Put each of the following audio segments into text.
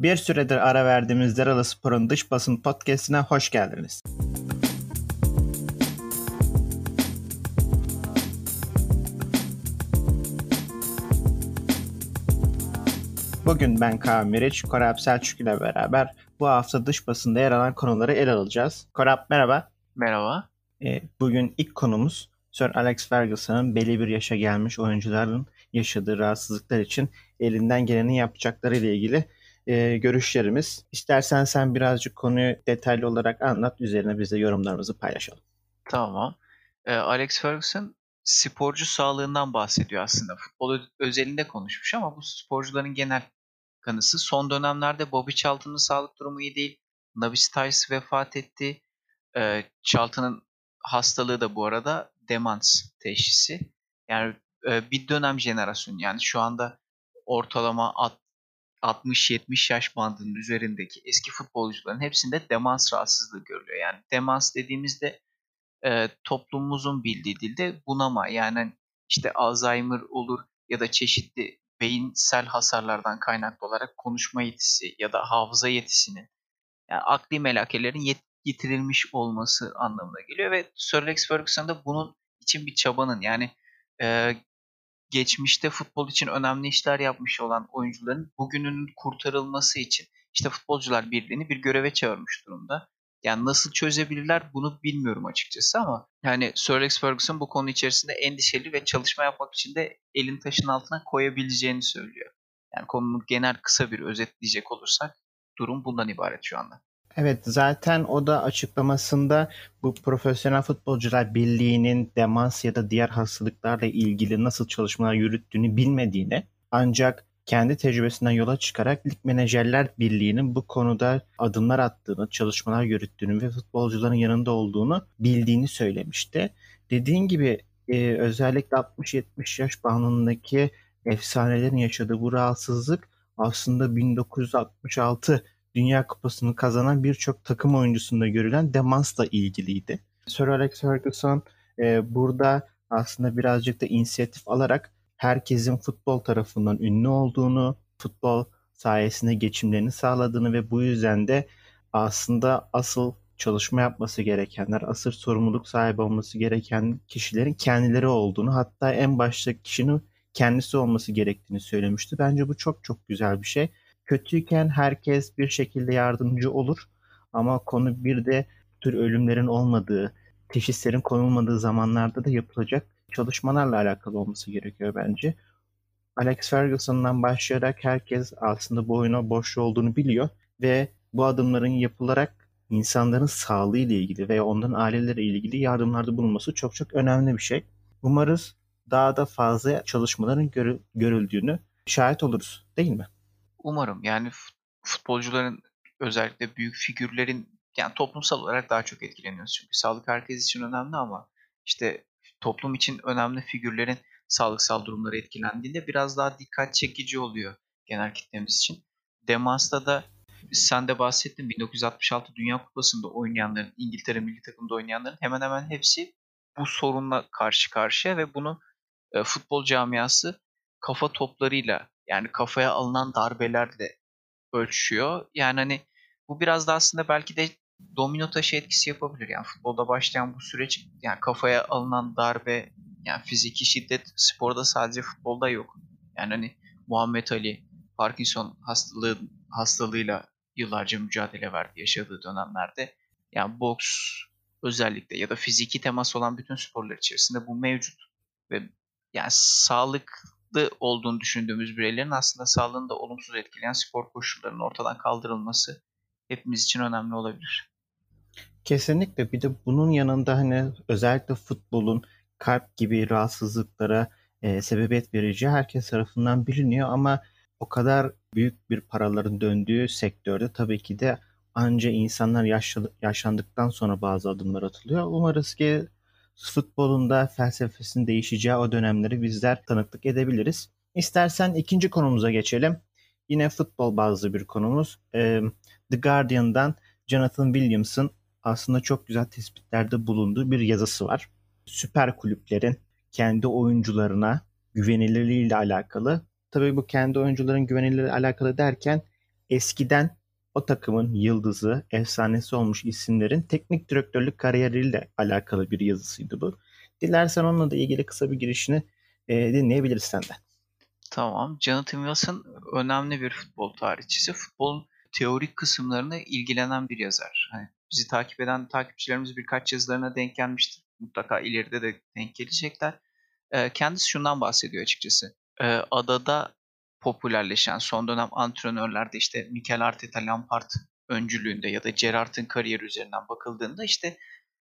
Bir süredir ara verdiğimiz Zeralı Spor'un dış basın podcastine hoş geldiniz. Bugün ben Kaan Meriç, Korap Selçuk ile beraber bu hafta dış basında yer alan konuları ele alacağız. Korap merhaba. Merhaba. Ee, bugün ilk konumuz Sir Alex Ferguson'ın belli bir yaşa gelmiş oyuncuların yaşadığı rahatsızlıklar için elinden geleni yapacakları ile ilgili e, görüşlerimiz. İstersen sen birazcık konuyu detaylı olarak anlat, üzerine biz de yorumlarımızı paylaşalım. Tamam. Ee, Alex Ferguson sporcu sağlığından bahsediyor aslında. Futbol özelinde konuşmuş ama bu sporcuların genel kanısı. Son dönemlerde Bobby Charlton'ın sağlık durumu iyi değil. Navi Stiles vefat etti. Ee, Charlton'ın hastalığı da bu arada demans teşhisi. Yani e, bir dönem jenerasyon yani şu anda ortalama 60-70 yaş bandının üzerindeki eski futbolcuların hepsinde demans rahatsızlığı görülüyor. Yani demans dediğimizde e, toplumumuzun bildiği dilde bunama yani işte Alzheimer olur ya da çeşitli beyinsel hasarlardan kaynaklı olarak konuşma yetisi ya da hafıza yetisinin yani akli melakelerin yet yitirilmiş olması anlamına geliyor ve Sir Alex Ferguson da bunun için bir çabanın yani e, geçmişte futbol için önemli işler yapmış olan oyuncuların bugününün kurtarılması için işte Futbolcular Birliği'ni bir göreve çağırmış durumda. Yani nasıl çözebilirler bunu bilmiyorum açıkçası ama yani Sir Alex Ferguson bu konu içerisinde endişeli ve çalışma yapmak için de elin taşın altına koyabileceğini söylüyor. Yani konunun genel kısa bir özetleyecek olursak durum bundan ibaret şu anda. Evet zaten o da açıklamasında bu Profesyonel Futbolcular Birliği'nin demans ya da diğer hastalıklarla ilgili nasıl çalışmalar yürüttüğünü bilmediğini ancak kendi tecrübesinden yola çıkarak Lig Menajerler Birliği'nin bu konuda adımlar attığını, çalışmalar yürüttüğünü ve futbolcuların yanında olduğunu bildiğini söylemişti. Dediğin gibi e, özellikle 60-70 yaş bandındaki efsanelerin yaşadığı bu rahatsızlık aslında 1966 Dünya Kupası'nı kazanan birçok takım oyuncusunda görülen demansla ilgiliydi. Sir Alex Ferguson e, burada aslında birazcık da inisiyatif alarak herkesin futbol tarafından ünlü olduğunu, futbol sayesinde geçimlerini sağladığını ve bu yüzden de aslında asıl çalışma yapması gerekenler, asıl sorumluluk sahibi olması gereken kişilerin kendileri olduğunu, hatta en başta kişinin kendisi olması gerektiğini söylemişti. Bence bu çok çok güzel bir şey. Kötüyken herkes bir şekilde yardımcı olur ama konu bir de tür ölümlerin olmadığı, teşhislerin konulmadığı zamanlarda da yapılacak çalışmalarla alakalı olması gerekiyor bence. Alex Ferguson'dan başlayarak herkes aslında bu oyuna boş olduğunu biliyor ve bu adımların yapılarak insanların sağlığı ile ilgili veya onların aileleri ile ilgili yardımlarda bulunması çok çok önemli bir şey. Umarız daha da fazla çalışmaların görüldüğünü şahit oluruz değil mi? Umarım yani futbolcuların özellikle büyük figürlerin yani toplumsal olarak daha çok etkileniyoruz. Çünkü sağlık herkes için önemli ama işte toplum için önemli figürlerin sağlıksal durumları etkilendiğinde biraz daha dikkat çekici oluyor genel kitlemiz için. Demans'ta da sen de bahsettin 1966 Dünya Kupası'nda oynayanların, İngiltere milli takımda oynayanların hemen hemen hepsi bu sorunla karşı karşıya ve bunu e, futbol camiası kafa toplarıyla yani kafaya alınan darbelerle ölçüyor. Yani hani bu biraz da aslında belki de domino taşı etkisi yapabilir. Yani futbolda başlayan bu süreç yani kafaya alınan darbe yani fiziki şiddet sporda sadece futbolda yok. Yani hani Muhammed Ali Parkinson hastalığı hastalığıyla yıllarca mücadele verdi yaşadığı dönemlerde. Yani boks özellikle ya da fiziki temas olan bütün sporlar içerisinde bu mevcut. Ve yani sağlıklı olduğunu düşündüğümüz bireylerin aslında sağlığını da olumsuz etkileyen spor koşullarının ortadan kaldırılması hepimiz için önemli olabilir. Kesinlikle bir de bunun yanında hani özellikle futbolun kalp gibi rahatsızlıklara e, sebebiyet vereceği herkes tarafından biliniyor ama o kadar büyük bir paraların döndüğü sektörde tabii ki de anca insanlar yaşlı, yaşlandıktan sonra bazı adımlar atılıyor. Umarız ki futbolun da felsefesinin değişeceği o dönemleri bizler tanıklık edebiliriz. İstersen ikinci konumuza geçelim. Yine futbol bazlı bir konumuz. The Guardian'dan Jonathan Williams'ın aslında çok güzel tespitlerde bulunduğu bir yazısı var. Süper kulüplerin kendi oyuncularına güvenilirliğiyle alakalı. Tabii bu kendi oyuncuların güvenilirliğiyle alakalı derken eskiden o takımın yıldızı, efsanesi olmuş isimlerin teknik direktörlük kariyeriyle alakalı bir yazısıydı bu. Dilersen onunla da ilgili kısa bir girişini e, dinleyebiliriz senden. Tamam. Jonathan Wilson önemli bir futbol tarihçisi. Futbolun teorik kısımlarına ilgilenen bir yazar. Hani bizi takip eden takipçilerimiz birkaç yazılarına denk gelmiştir. Mutlaka ileride de denk gelecekler. E, kendisi şundan bahsediyor açıkçası. E, adada popülerleşen son dönem antrenörlerde işte Mikel Arteta, Lampard öncülüğünde ya da Gerrard'ın kariyeri üzerinden bakıldığında işte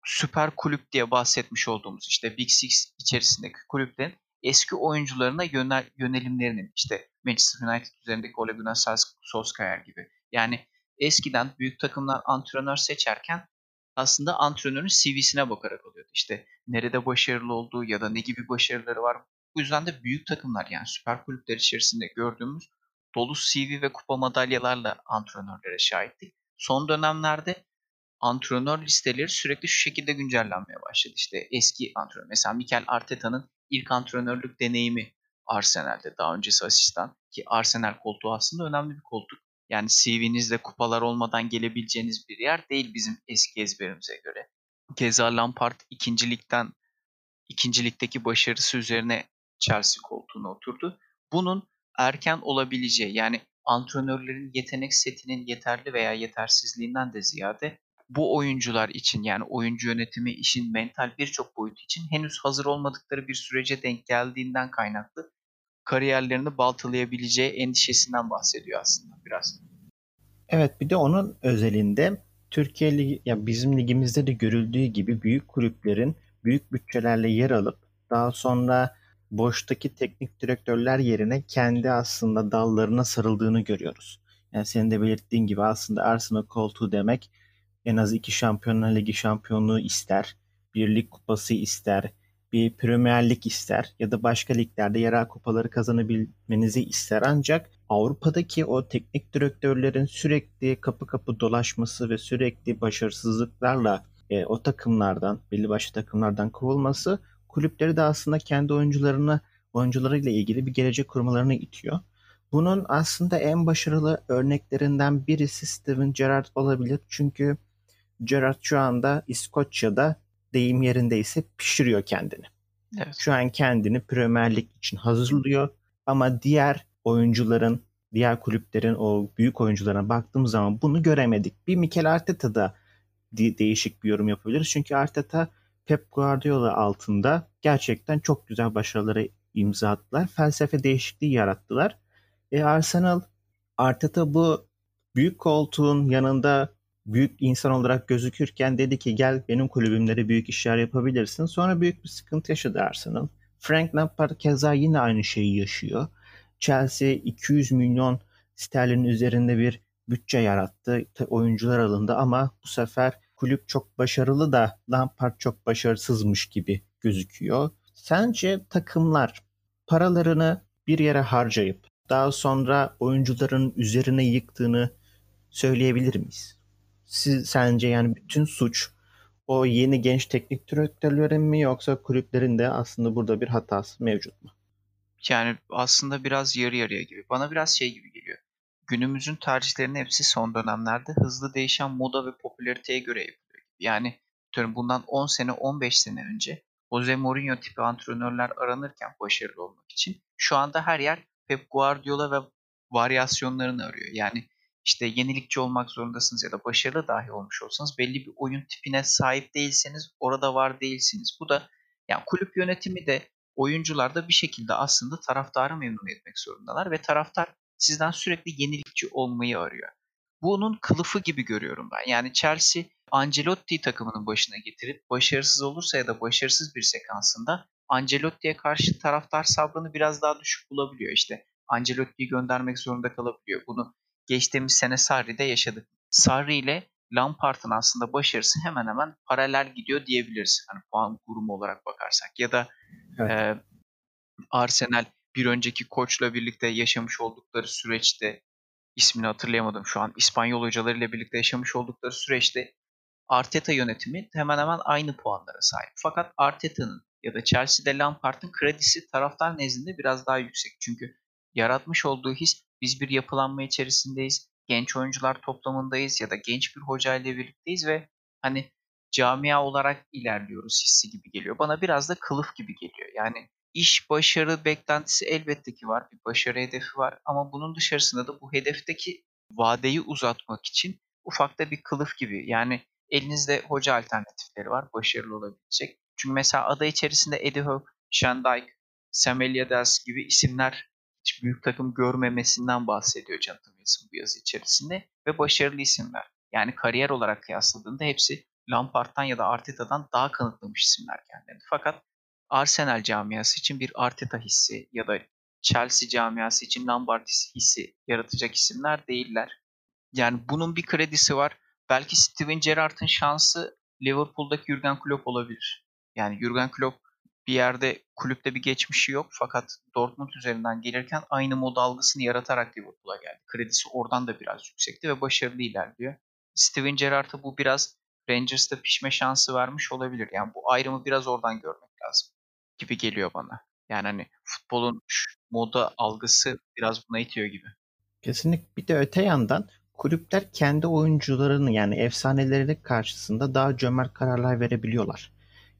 süper kulüp diye bahsetmiş olduğumuz işte Big Six içerisindeki kulüplerin eski oyuncularına yönel, yönelimlerinin işte Manchester United üzerindeki Ole Gunnar Solskjaer gibi. Yani eskiden büyük takımlar antrenör seçerken aslında antrenörün CV'sine bakarak oluyordu. İşte nerede başarılı olduğu ya da ne gibi başarıları var. Bu yüzden de büyük takımlar yani süper kulüpler içerisinde gördüğümüz dolu CV ve kupa madalyalarla antrenörlere şahittik. Son dönemlerde antrenör listeleri sürekli şu şekilde güncellenmeye başladı. İşte eski antrenör. Mesela Mikel Arteta'nın ilk antrenörlük deneyimi Arsenal'de. Daha öncesi asistan. Ki Arsenal koltuğu aslında önemli bir koltuk. Yani CV'nizde kupalar olmadan gelebileceğiniz bir yer değil bizim eski ezberimize göre. Keza Lampard ikincilikten ikincilikteki başarısı üzerine Chelsea koltuğuna oturdu. Bunun erken olabileceği yani antrenörlerin yetenek setinin yeterli veya yetersizliğinden de ziyade bu oyuncular için yani oyuncu yönetimi işin mental birçok boyutu için henüz hazır olmadıkları bir sürece denk geldiğinden kaynaklı kariyerlerini baltalayabileceği endişesinden bahsediyor aslında biraz. Evet bir de onun özelinde Türkiye Ligi, ya bizim ligimizde de görüldüğü gibi büyük kulüplerin büyük bütçelerle yer alıp daha sonra boştaki teknik direktörler yerine kendi aslında dallarına sarıldığını görüyoruz. Yani senin de belirttiğin gibi aslında Arsenal koltuğu demek en az iki Şampiyonlar Ligi şampiyonluğu ister, bir lig kupası ister, bir Premier Lig ister ya da başka liglerde yerel kupaları kazanabilmenizi ister. Ancak Avrupa'daki o teknik direktörlerin sürekli kapı kapı dolaşması ve sürekli başarısızlıklarla e, o takımlardan, belli başlı takımlardan kovulması kulüpleri de aslında kendi oyuncularına, oyuncularıyla ilgili bir gelecek kurmalarını itiyor. Bunun aslında en başarılı örneklerinden birisi Steven Gerrard olabilir. Çünkü Gerrard şu anda İskoçya'da deyim yerindeyse pişiriyor kendini. Evet. Şu an kendini Premier Lig için hazırlıyor. Ama diğer oyuncuların, diğer kulüplerin o büyük oyuncularına baktığımız zaman bunu göremedik. Bir Mikel Arteta'da de- değişik bir yorum yapabiliriz. Çünkü Arteta Pep Guardiola altında gerçekten çok güzel başarıları imza attılar. Felsefe değişikliği yarattılar. E Arsenal Arteta bu büyük koltuğun yanında büyük insan olarak gözükürken dedi ki gel benim kulübümlere büyük işler yapabilirsin. Sonra büyük bir sıkıntı yaşadı Arsenal. Frank Lampard keza yine aynı şeyi yaşıyor. Chelsea 200 milyon sterlin üzerinde bir bütçe yarattı. Oyuncular alındı ama bu sefer kulüp çok başarılı da Lampard çok başarısızmış gibi gözüküyor. Sence takımlar paralarını bir yere harcayıp daha sonra oyuncuların üzerine yıktığını söyleyebilir miyiz? Siz, sence yani bütün suç o yeni genç teknik direktörlerin mi yoksa kulüplerin de aslında burada bir hatası mevcut mu? Yani aslında biraz yarı yarıya gibi. Bana biraz şey gibi geliyor. Günümüzün tercihlerinin hepsi son dönemlerde hızlı değişen moda ve popülariteye göre yapılıyor. Yani bundan 10 sene 15 sene önce Jose Mourinho tipi antrenörler aranırken başarılı olmak için şu anda her yer Pep Guardiola ve varyasyonlarını arıyor. Yani işte yenilikçi olmak zorundasınız ya da başarılı dahi olmuş olsanız belli bir oyun tipine sahip değilseniz orada var değilsiniz. Bu da yani kulüp yönetimi de oyuncular da bir şekilde aslında taraftarı memnun etmek zorundalar ve taraftar sizden sürekli yenilikçi olmayı arıyor. Bunun kılıfı gibi görüyorum ben. Yani Chelsea Ancelotti takımının başına getirip başarısız olursa ya da başarısız bir sekansında Ancelotti'ye karşı taraftar sabrını biraz daha düşük bulabiliyor. İşte Ancelotti'yi göndermek zorunda kalabiliyor. Bunu geçtiğimiz sene Sarri'de yaşadık. Sarri ile Lampard'ın aslında başarısı hemen hemen paralel gidiyor diyebiliriz. Hani puan kurumu olarak bakarsak. Ya da evet. e, Arsenal bir önceki koçla birlikte yaşamış oldukları süreçte ismini hatırlayamadım şu an. İspanyol hocalarıyla birlikte yaşamış oldukları süreçte Arteta yönetimi hemen hemen aynı puanlara sahip. Fakat Arteta'nın ya da Chelsea'de Lampard'ın kredisi taraftar nezdinde biraz daha yüksek. Çünkü yaratmış olduğu his biz bir yapılanma içerisindeyiz. genç oyuncular toplamındayız ya da genç bir hoca ile birlikteyiz ve hani camia olarak ilerliyoruz hissi gibi geliyor. Bana biraz da kılıf gibi geliyor. Yani iş başarı beklentisi elbette ki var. Bir başarı hedefi var ama bunun dışarısında da bu hedefteki vadeyi uzatmak için ufak da bir kılıf gibi. Yani elinizde hoca alternatifleri var başarılı olabilecek. Çünkü mesela ada içerisinde Eddie Howe, Shandike, Sam Eliades gibi isimler hiç büyük takım görmemesinden bahsediyor Jonathan Wilson bu yazı içerisinde ve başarılı isimler. Yani kariyer olarak kıyasladığında hepsi Lampard'dan ya da Arteta'dan daha kanıtlamış isimler kendilerini. Fakat Arsenal camiası için bir Arteta hissi ya da Chelsea camiası için Lampard hissi yaratacak isimler değiller. Yani bunun bir kredisi var. Belki Steven Gerrard'ın şansı Liverpool'daki Jurgen Klopp olabilir. Yani Jurgen Klopp bir yerde kulüpte bir geçmişi yok fakat Dortmund üzerinden gelirken aynı mod algısını yaratarak Liverpool'a geldi. Kredisi oradan da biraz yüksekti ve başarılı ilerliyor. Steven Gerrard'a bu biraz Rangers'ta pişme şansı vermiş olabilir. Yani bu ayrımı biraz oradan görmek lazım gibi geliyor bana. Yani hani futbolun moda algısı biraz buna itiyor gibi. Kesinlikle. Bir de öte yandan kulüpler kendi oyuncularını yani efsanelerinin karşısında daha cömert kararlar verebiliyorlar.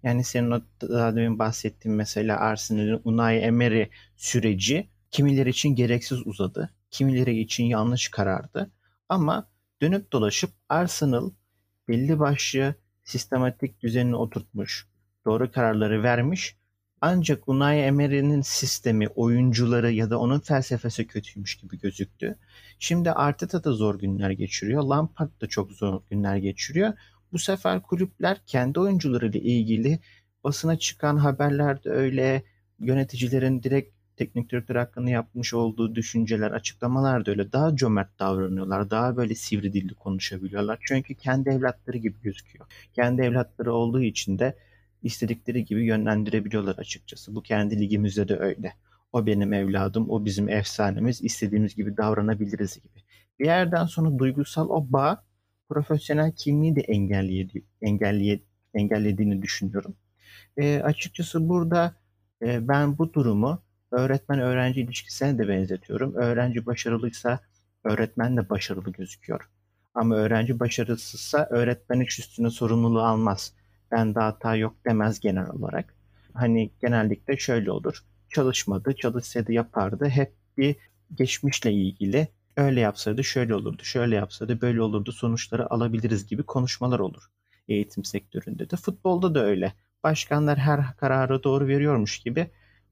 Yani senin o daha demin bahsettiğin mesela Arsenal'in Unai Emery süreci kimileri için gereksiz uzadı. Kimileri için yanlış karardı. Ama dönüp dolaşıp Arsenal belli başlı sistematik düzenini oturtmuş, doğru kararları vermiş. Ancak Unai Emery'nin sistemi, oyuncuları ya da onun felsefesi kötüymüş gibi gözüktü. Şimdi Arteta da zor günler geçiriyor. Lampard da çok zor günler geçiriyor. Bu sefer kulüpler kendi oyuncularıyla ilgili basına çıkan haberlerde öyle yöneticilerin direkt teknik direktör hakkında yapmış olduğu düşünceler, açıklamalar da öyle. Daha cömert davranıyorlar. Daha böyle sivri dilli konuşabiliyorlar. Çünkü kendi evlatları gibi gözüküyor. Kendi evlatları olduğu için de istedikleri gibi yönlendirebiliyorlar açıkçası. Bu kendi ligimizde de öyle. O benim evladım, o bizim efsanemiz, istediğimiz gibi davranabiliriz gibi. Bir yerden sonra duygusal o bağ profesyonel kimliği de engelledi, engelleye, engellediğini düşünüyorum. E, açıkçası burada e, ben bu durumu öğretmen-öğrenci ilişkisine de benzetiyorum. Öğrenci başarılıysa öğretmen de başarılı gözüküyor. Ama öğrenci başarısızsa öğretmen hiç üstüne sorumluluğu almaz. Ben de hata yok demez genel olarak. Hani genellikle şöyle olur. Çalışmadı, çalışsaydı yapardı. Hep bir geçmişle ilgili öyle yapsaydı şöyle olurdu, şöyle yapsaydı böyle olurdu sonuçları alabiliriz gibi konuşmalar olur eğitim sektöründe de. Futbolda da öyle. Başkanlar her kararı doğru veriyormuş gibi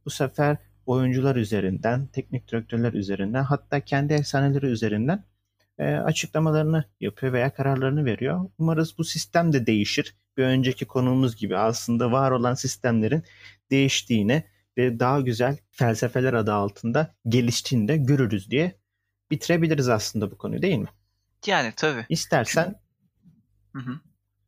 bu sefer oyuncular üzerinden, teknik direktörler üzerinden hatta kendi efsaneleri üzerinden e, açıklamalarını yapıyor veya kararlarını veriyor. Umarız bu sistem de değişir. Bir önceki konumuz gibi aslında var olan sistemlerin değiştiğini ve daha güzel felsefeler adı altında geliştiğini de görürüz diye bitirebiliriz aslında bu konuyu değil mi? Yani tabii. İstersen hı hı.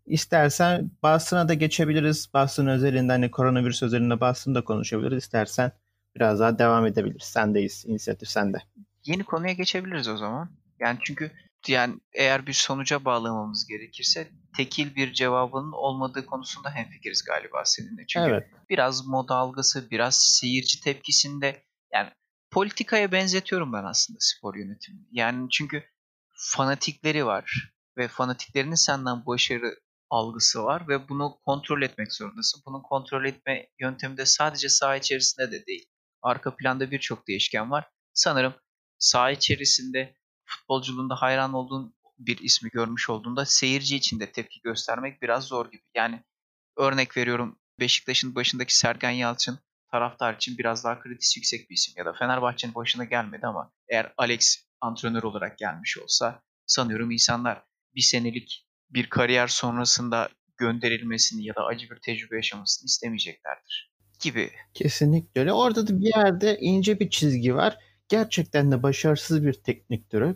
İstersen Boston'a da geçebiliriz. Boston özelinde hani koronavirüs özelinde Boston'da konuşabiliriz. İstersen biraz daha devam edebiliriz. Sendeyiz. İnisiyatif sende. Yeni konuya geçebiliriz o zaman. Yani çünkü yani eğer bir sonuca bağlamamız gerekirse tekil bir cevabının olmadığı konusunda hemfikiriz galiba seninle. Çünkü evet. biraz moda algısı, biraz seyirci tepkisinde yani politikaya benzetiyorum ben aslında spor yönetimini. Yani çünkü fanatikleri var ve fanatiklerinin senden başarı algısı var ve bunu kontrol etmek zorundasın. Bunun kontrol etme yöntemi de sadece saha içerisinde de değil. Arka planda birçok değişken var. Sanırım saha içerisinde futbolculuğunda hayran olduğun bir ismi görmüş olduğunda seyirci için de tepki göstermek biraz zor gibi. Yani örnek veriyorum Beşiktaş'ın başındaki Sergen Yalçın taraftar için biraz daha kredisi yüksek bir isim. Ya da Fenerbahçe'nin başına gelmedi ama eğer Alex antrenör olarak gelmiş olsa sanıyorum insanlar bir senelik bir kariyer sonrasında gönderilmesini ya da acı bir tecrübe yaşamasını istemeyeceklerdir gibi. Kesinlikle öyle. Orada da bir yerde ince bir çizgi var. Gerçekten de başarısız bir teknik direktör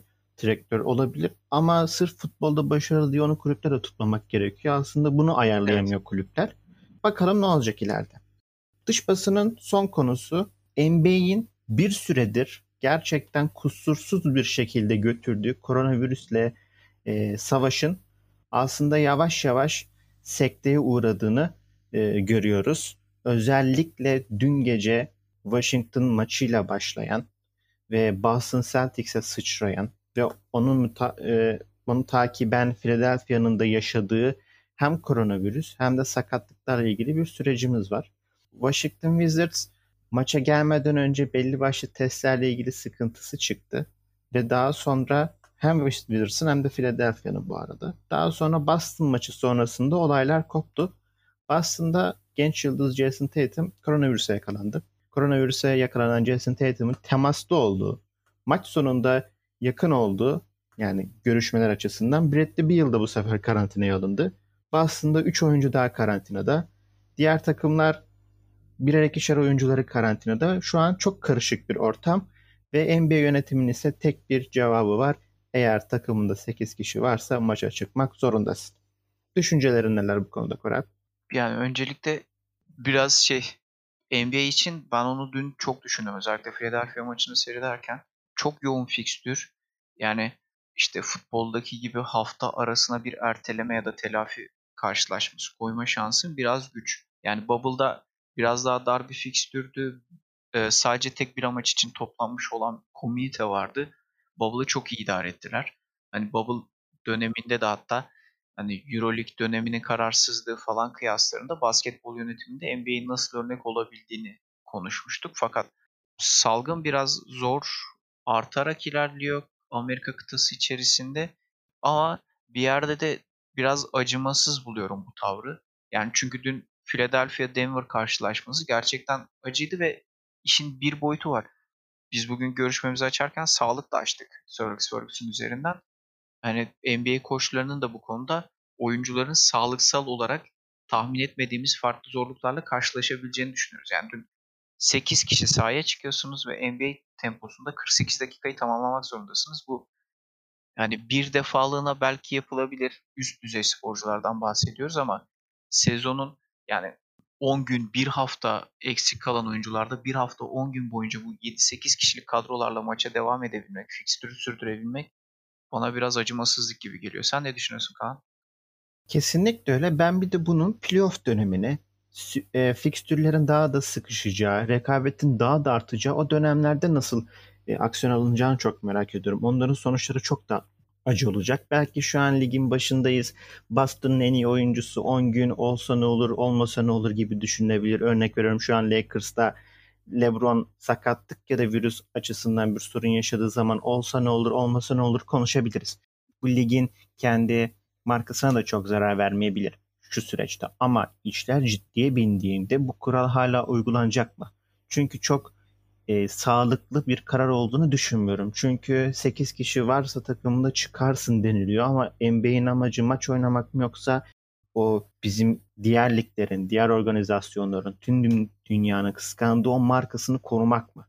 olabilir ama sırf futbolda başarılı diye onu kulüplere tutmamak gerekiyor. Aslında bunu ayarlayamıyor evet. kulüpler. Bakalım ne olacak ileride. Dış basının son konusu NBA'in bir süredir gerçekten kusursuz bir şekilde götürdüğü koronavirüsle e, savaşın aslında yavaş yavaş sekteye uğradığını e, görüyoruz. Özellikle dün gece Washington maçıyla başlayan ve Boston Celtics'e sıçrayan ve onun e, onu takiben Philadelphia'nın da yaşadığı hem koronavirüs hem de sakatlıklarla ilgili bir sürecimiz var. Washington Wizards maça gelmeden önce belli başlı testlerle ilgili sıkıntısı çıktı. Ve daha sonra hem Wizards'ın hem de Philadelphia'nın bu arada. Daha sonra Boston maçı sonrasında olaylar koptu. Boston'da genç yıldız Jason Tatum koronavirüse yakalandı. Koronavirüse yakalanan Jason Tatum'un temasta olduğu, maç sonunda yakın olduğu yani görüşmeler açısından Bradley Beal da bu sefer karantinaya alındı. Boston'da 3 oyuncu daha karantinada. Diğer takımlar birer ikişer oyuncuları karantinada. Şu an çok karışık bir ortam ve NBA yönetiminin ise tek bir cevabı var. Eğer takımında 8 kişi varsa maça çıkmak zorundasın. Düşüncelerin neler bu konuda Koray? Yani öncelikle biraz şey NBA için ben onu dün çok düşündüm. Özellikle Philadelphia maçını seyrederken. Çok yoğun fikstür. Yani işte futboldaki gibi hafta arasına bir erteleme ya da telafi karşılaşması koyma şansın biraz güç. Yani Bubble'da biraz daha dar bir fikstürdü. Ee, sadece tek bir amaç için toplanmış olan komünite vardı. Bubble'ı çok iyi idare ettiler. Hani Bubble döneminde de hatta hani Euroleague döneminin kararsızlığı falan kıyaslarında basketbol yönetiminde NBA'in nasıl örnek olabildiğini konuşmuştuk. Fakat salgın biraz zor artarak ilerliyor Amerika kıtası içerisinde ama bir yerde de biraz acımasız buluyorum bu tavrı. Yani çünkü dün Philadelphia Denver karşılaşması gerçekten acıydı ve işin bir boyutu var. Biz bugün görüşmemizi açarken sağlıkla açtık Sir Alex Ferguson üzerinden. Hani NBA koçlarının da bu konuda oyuncuların sağlıksal olarak tahmin etmediğimiz farklı zorluklarla karşılaşabileceğini düşünüyoruz. Yani dün 8 kişi sahaya çıkıyorsunuz ve NBA temposunda 48 dakikayı tamamlamak zorundasınız. Bu yani bir defalığına belki yapılabilir. Üst düzey sporculardan bahsediyoruz ama sezonun yani 10 gün, bir hafta eksik kalan oyuncularda bir hafta 10 gün boyunca bu 7-8 kişilik kadrolarla maça devam edebilmek, fikstürü sürdürebilmek bana biraz acımasızlık gibi geliyor. Sen ne düşünüyorsun Kaan? Kesinlikle öyle. Ben bir de bunun playoff dönemini e, fikstürlerin daha da sıkışacağı, rekabetin daha da artacağı o dönemlerde nasıl e, aksiyon alınacağını çok merak ediyorum. Onların sonuçları çok da acı olacak. Belki şu an ligin başındayız. Boston'ın en iyi oyuncusu 10 gün olsa ne olur, olmasa ne olur gibi düşünülebilir. Örnek veriyorum şu an Lakers'ta LeBron sakatlık ya da virüs açısından bir sorun yaşadığı zaman olsa ne olur, olmasa ne olur konuşabiliriz. Bu ligin kendi markasına da çok zarar vermeyebilir şu süreçte. Ama işler ciddiye bindiğinde bu kural hala uygulanacak mı? Çünkü çok e, sağlıklı bir karar olduğunu düşünmüyorum. Çünkü 8 kişi varsa takımda çıkarsın deniliyor ama NBA'in amacı maç oynamak mı yoksa o bizim diğer liglerin, diğer organizasyonların, tüm dünyanın kıskandığı o markasını korumak mı?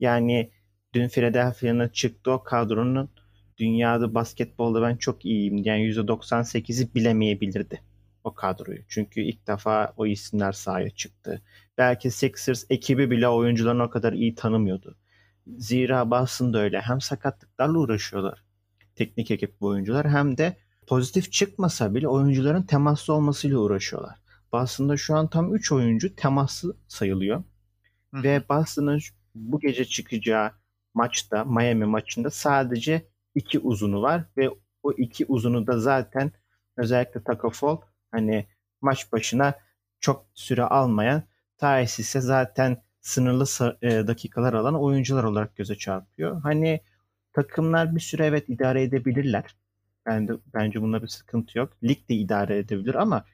Yani dün Philadelphia'nın çıktı o kadronun dünyada basketbolda ben çok iyiyim. Yani %98'i bilemeyebilirdi o kadroyu. Çünkü ilk defa o isimler sahaya çıktı. Belki Sixers ekibi bile oyuncularını o kadar iyi tanımıyordu. Zira Boston'da öyle. Hem sakatlıklarla uğraşıyorlar. Teknik ekip bu oyuncular hem de pozitif çıkmasa bile oyuncuların temaslı olmasıyla uğraşıyorlar. Boston'da şu an tam 3 oyuncu temaslı sayılıyor. Hı. Ve Boston'ın bu gece çıkacağı maçta, Miami maçında sadece iki uzunu var ve o iki uzunu da zaten özellikle Taco Fall hani maç başına çok süre almayan Thais ise zaten sınırlı e, dakikalar alan oyuncular olarak göze çarpıyor. Hani takımlar bir süre evet idare edebilirler. Ben de, bence bunda bir sıkıntı yok. Lig de idare edebilir ama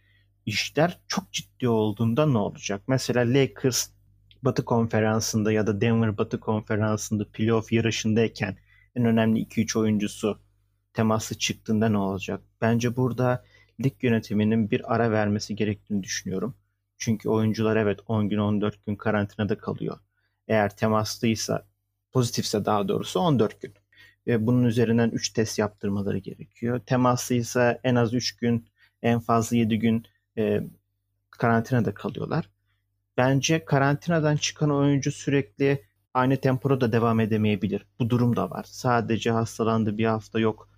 işler çok ciddi olduğunda ne olacak? Mesela Lakers Batı konferansında ya da Denver Batı konferansında playoff yarışındayken en önemli 2-3 oyuncusu teması çıktığında ne olacak? Bence burada lig yönetiminin bir ara vermesi gerektiğini düşünüyorum. Çünkü oyuncular evet 10 gün 14 gün karantinada kalıyor. Eğer temaslıysa pozitifse daha doğrusu 14 gün. Ve bunun üzerinden 3 test yaptırmaları gerekiyor. Temaslıysa en az 3 gün en fazla 7 gün e, karantinada kalıyorlar. Bence karantinadan çıkan oyuncu sürekli aynı tempoda da devam edemeyebilir. Bu durum da var. Sadece hastalandı bir hafta yok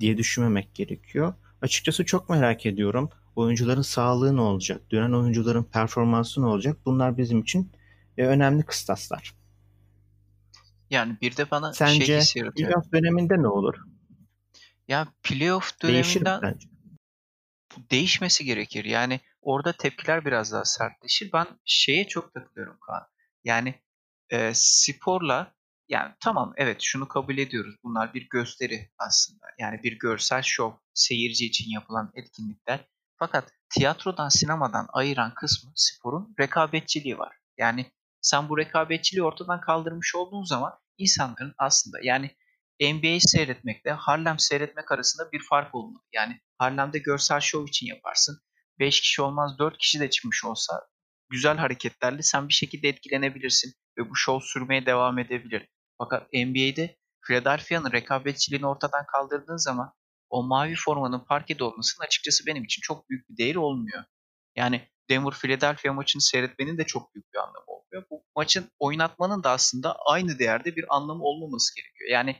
diye düşünmemek gerekiyor. Açıkçası çok merak ediyorum. Oyuncuların sağlığı ne olacak? Dönen oyuncuların performansı ne olacak? Bunlar bizim için e, önemli kıstaslar. Yani bir de bana Sence şey hissi yaratıyor. playoff döneminde ne olur? Ya playoff Değişir mi döneminden sence? değişmesi gerekir. Yani orada tepkiler biraz daha sertleşir. Ben şeye çok takılıyorum Kaan. Yani e, sporla yani tamam evet şunu kabul ediyoruz. Bunlar bir gösteri aslında. Yani bir görsel şov, seyirci için yapılan etkinlikler. Fakat tiyatrodan, sinemadan ayıran kısmı sporun rekabetçiliği var. Yani sen bu rekabetçiliği ortadan kaldırmış olduğun zaman insanların aslında yani NBA'yi seyretmekle Harlem seyretmek arasında bir fark olmalı. Yani Harlem'de görsel şov için yaparsın. 5 kişi olmaz 4 kişi de çıkmış olsa güzel hareketlerle sen bir şekilde etkilenebilirsin ve bu şov sürmeye devam edebilir. Fakat NBA'de Philadelphia'nın rekabetçiliğini ortadan kaldırdığın zaman o mavi formanın parkede olmasının açıkçası benim için çok büyük bir değeri olmuyor. Yani Denver Philadelphia maçını seyretmenin de çok büyük bir anlamı olmuyor. Bu maçın oynatmanın da aslında aynı değerde bir anlamı olmaması gerekiyor. Yani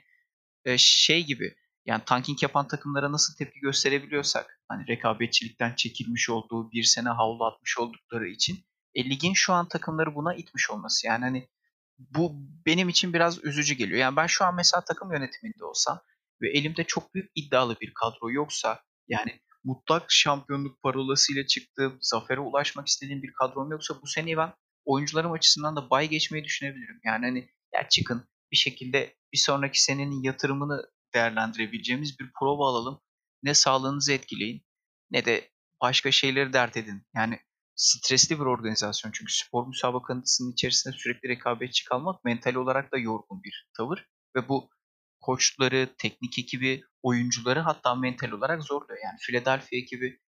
e, şey gibi yani tanking yapan takımlara nasıl tepki gösterebiliyorsak hani rekabetçilikten çekilmiş olduğu bir sene havlu atmış oldukları için e, ligin şu an takımları buna itmiş olması. Yani hani bu benim için biraz üzücü geliyor. Yani ben şu an mesela takım yönetiminde olsam ve elimde çok büyük iddialı bir kadro yoksa yani mutlak şampiyonluk parolasıyla çıktığım, zafere ulaşmak istediğim bir kadrom yoksa bu seneyi ben oyuncularım açısından da bay geçmeyi düşünebilirim. Yani hani ya çıkın bir şekilde bir sonraki senenin yatırımını değerlendirebileceğimiz bir prova alalım. Ne sağlığınızı etkileyin ne de başka şeyleri dert edin. Yani stresli bir organizasyon çünkü spor müsabakasının içerisinde sürekli rekabetçi kalmak mental olarak da yorgun bir tavır ve bu koçları, teknik ekibi, oyuncuları hatta mental olarak zorluyor. Yani Philadelphia ekibi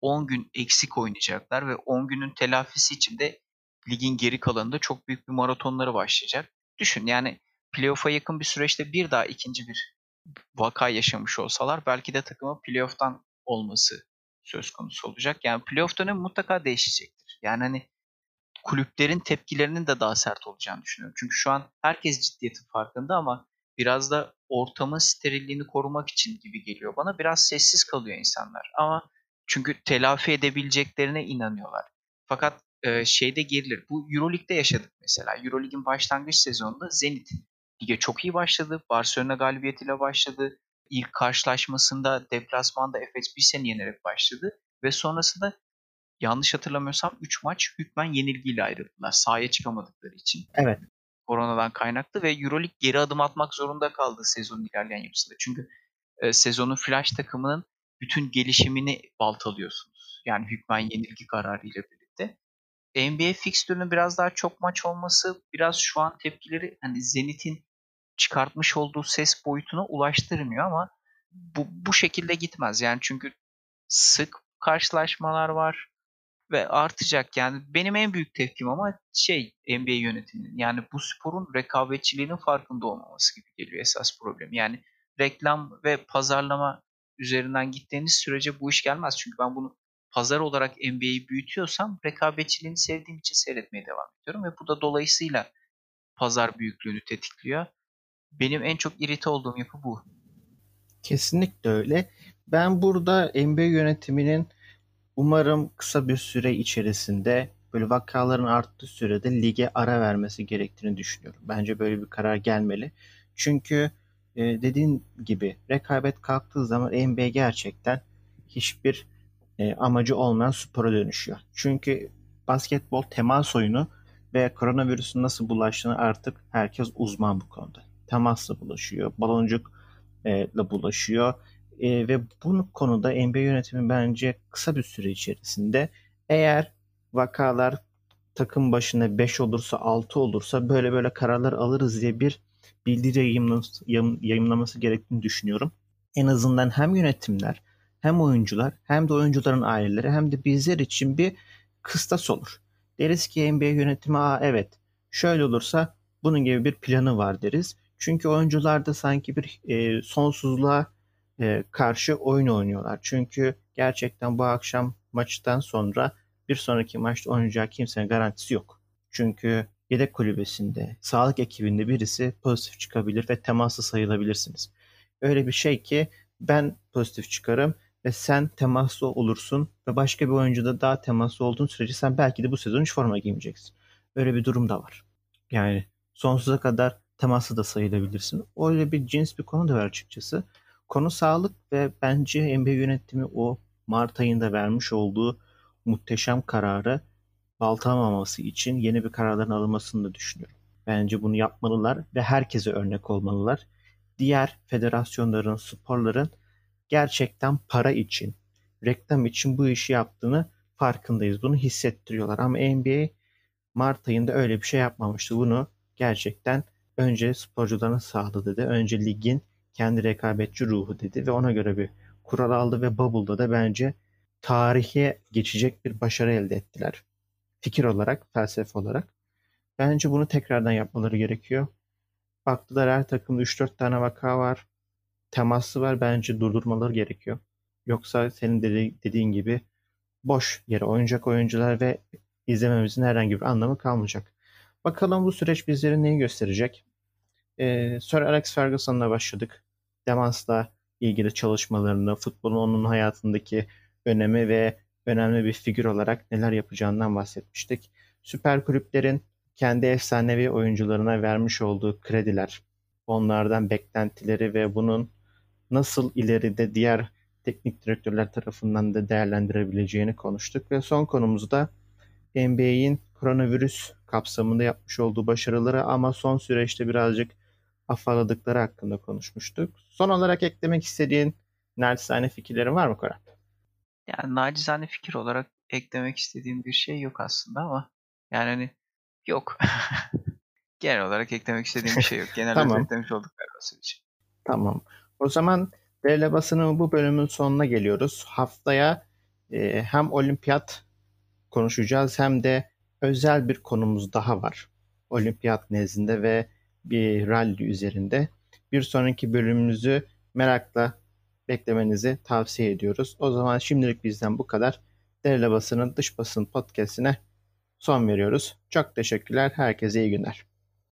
10 gün eksik oynayacaklar ve 10 günün telafisi için de ligin geri kalanında çok büyük bir maratonları başlayacak. Düşün yani playoff'a yakın bir süreçte bir daha ikinci bir vaka yaşamış olsalar belki de takımın playoff'tan olması söz konusu olacak. Yani playoff dönemi mutlaka değişecektir. Yani hani kulüplerin tepkilerinin de daha sert olacağını düşünüyorum. Çünkü şu an herkes ciddiyetin farkında ama biraz da ortamın sterilliğini korumak için gibi geliyor bana. Biraz sessiz kalıyor insanlar. Ama çünkü telafi edebileceklerine inanıyorlar. Fakat e, şeyde gerilir. Bu Euroleague'de yaşadık mesela. Euroleague'in başlangıç sezonunda Zenit lige çok iyi başladı. Barcelona galibiyetiyle başladı. İlk karşılaşmasında deplasmanda Efes Pilsen'i yenerek başladı. Ve sonrasında yanlış hatırlamıyorsam 3 maç hükmen yenilgiyle ayrıldılar. Sahaya çıkamadıkları için. Evet. Koronadan kaynaklı ve Euroleague geri adım atmak zorunda kaldı sezonun ilerleyen yapısında. Çünkü e, sezonun flash takımının bütün gelişimini baltalıyorsunuz. Yani hükmen yenilgi kararıyla birlikte. NBA fixtürünün biraz daha çok maç olması biraz şu an tepkileri hani Zenit'in çıkartmış olduğu ses boyutuna ulaştırmıyor ama bu, bu şekilde gitmez. Yani çünkü sık karşılaşmalar var ve artacak. Yani benim en büyük tepkim ama şey NBA yönetiminin yani bu sporun rekabetçiliğinin farkında olmaması gibi geliyor esas problem. Yani reklam ve pazarlama üzerinden gittiğiniz sürece bu iş gelmez. Çünkü ben bunu pazar olarak NBA'yi büyütüyorsam rekabetçiliğini sevdiğim için seyretmeye devam ediyorum ve bu da dolayısıyla pazar büyüklüğünü tetikliyor. Benim en çok irite olduğum yapı bu. Kesinlikle öyle. Ben burada NBA yönetiminin umarım kısa bir süre içerisinde böyle vakaların arttığı sürede lige ara vermesi gerektiğini düşünüyorum. Bence böyle bir karar gelmeli. Çünkü e, dediğin gibi rekabet kalktığı zaman NBA gerçekten hiçbir e, amacı olmayan spora dönüşüyor. Çünkü basketbol temas oyunu ve koronavirüsün nasıl bulaştığını artık herkes uzman bu konuda. Temasla bulaşıyor, baloncukla bulaşıyor e, ve bu konuda NBA yönetimi bence kısa bir süre içerisinde eğer vakalar takım başına 5 olursa 6 olursa böyle böyle kararlar alırız diye bir bildiri yayınlaması, yayınlaması gerektiğini düşünüyorum. En azından hem yönetimler hem oyuncular hem de oyuncuların aileleri hem de bizler için bir kıstas olur. Deriz ki NBA yönetimi Aa, evet şöyle olursa bunun gibi bir planı var deriz. Çünkü oyuncular da sanki bir e, sonsuzluğa e, karşı oyun oynuyorlar. Çünkü gerçekten bu akşam maçtan sonra bir sonraki maçta oynayacağı kimsenin garantisi yok. Çünkü yedek kulübesinde, sağlık ekibinde birisi pozitif çıkabilir ve temaslı sayılabilirsiniz. Öyle bir şey ki ben pozitif çıkarım ve sen temaslı olursun ve başka bir oyuncuda daha temaslı olduğun sürece sen belki de bu sezon hiç forma giymeyeceksin. Öyle bir durum da var. Yani sonsuza kadar teması da sayılabilirsin. Öyle bir cins bir konu da var açıkçası. Konu sağlık ve bence NBA yönetimi o Mart ayında vermiş olduğu muhteşem kararı baltalamaması için yeni bir kararların alınmasını da düşünüyorum. Bence bunu yapmalılar ve herkese örnek olmalılar. Diğer federasyonların, sporların gerçekten para için, reklam için bu işi yaptığını farkındayız. Bunu hissettiriyorlar ama NBA Mart ayında öyle bir şey yapmamıştı. Bunu gerçekten önce sporcuların sağlığı dedi. Önce ligin kendi rekabetçi ruhu dedi ve ona göre bir kural aldı ve Bubble'da da bence tarihe geçecek bir başarı elde ettiler. Fikir olarak, felsefe olarak. Bence bunu tekrardan yapmaları gerekiyor. Baktılar her takımda 3-4 tane vaka var. Teması var. Bence durdurmaları gerekiyor. Yoksa senin dedi, dediğin gibi boş yere oynayacak oyuncular ve izlememizin herhangi bir anlamı kalmayacak. Bakalım bu süreç bizlere neyi gösterecek? Ee, Sir Alex Ferguson'la başladık. Demans'la ilgili çalışmalarını, futbolun onun hayatındaki önemi ve önemli bir figür olarak neler yapacağından bahsetmiştik. Süper kulüplerin kendi efsanevi oyuncularına vermiş olduğu krediler, onlardan beklentileri ve bunun nasıl ileride diğer teknik direktörler tarafından da değerlendirebileceğini konuştuk ve son konumuzda NBA'in koronavirüs kapsamında yapmış olduğu başarıları ama son süreçte birazcık afalladıkları hakkında konuşmuştuk. Son olarak eklemek istediğin naçizane fikirlerin var mı Koray? Yani nacizane fikir olarak eklemek istediğim bir şey yok aslında ama yani hani yok. Genel olarak eklemek istediğim bir şey yok. Genel tamam. olarak eklemiş olduk galiba için. Tamam. O zaman Değerli basının bu bölümün sonuna geliyoruz. Haftaya e, hem olimpiyat konuşacağız hem de özel bir konumuz daha var. Olimpiyat nezdinde ve bir rally üzerinde. Bir sonraki bölümümüzü merakla beklemenizi tavsiye ediyoruz. O zaman şimdilik bizden bu kadar. Değerli basının dış basın podcastine son veriyoruz. Çok teşekkürler. Herkese iyi günler.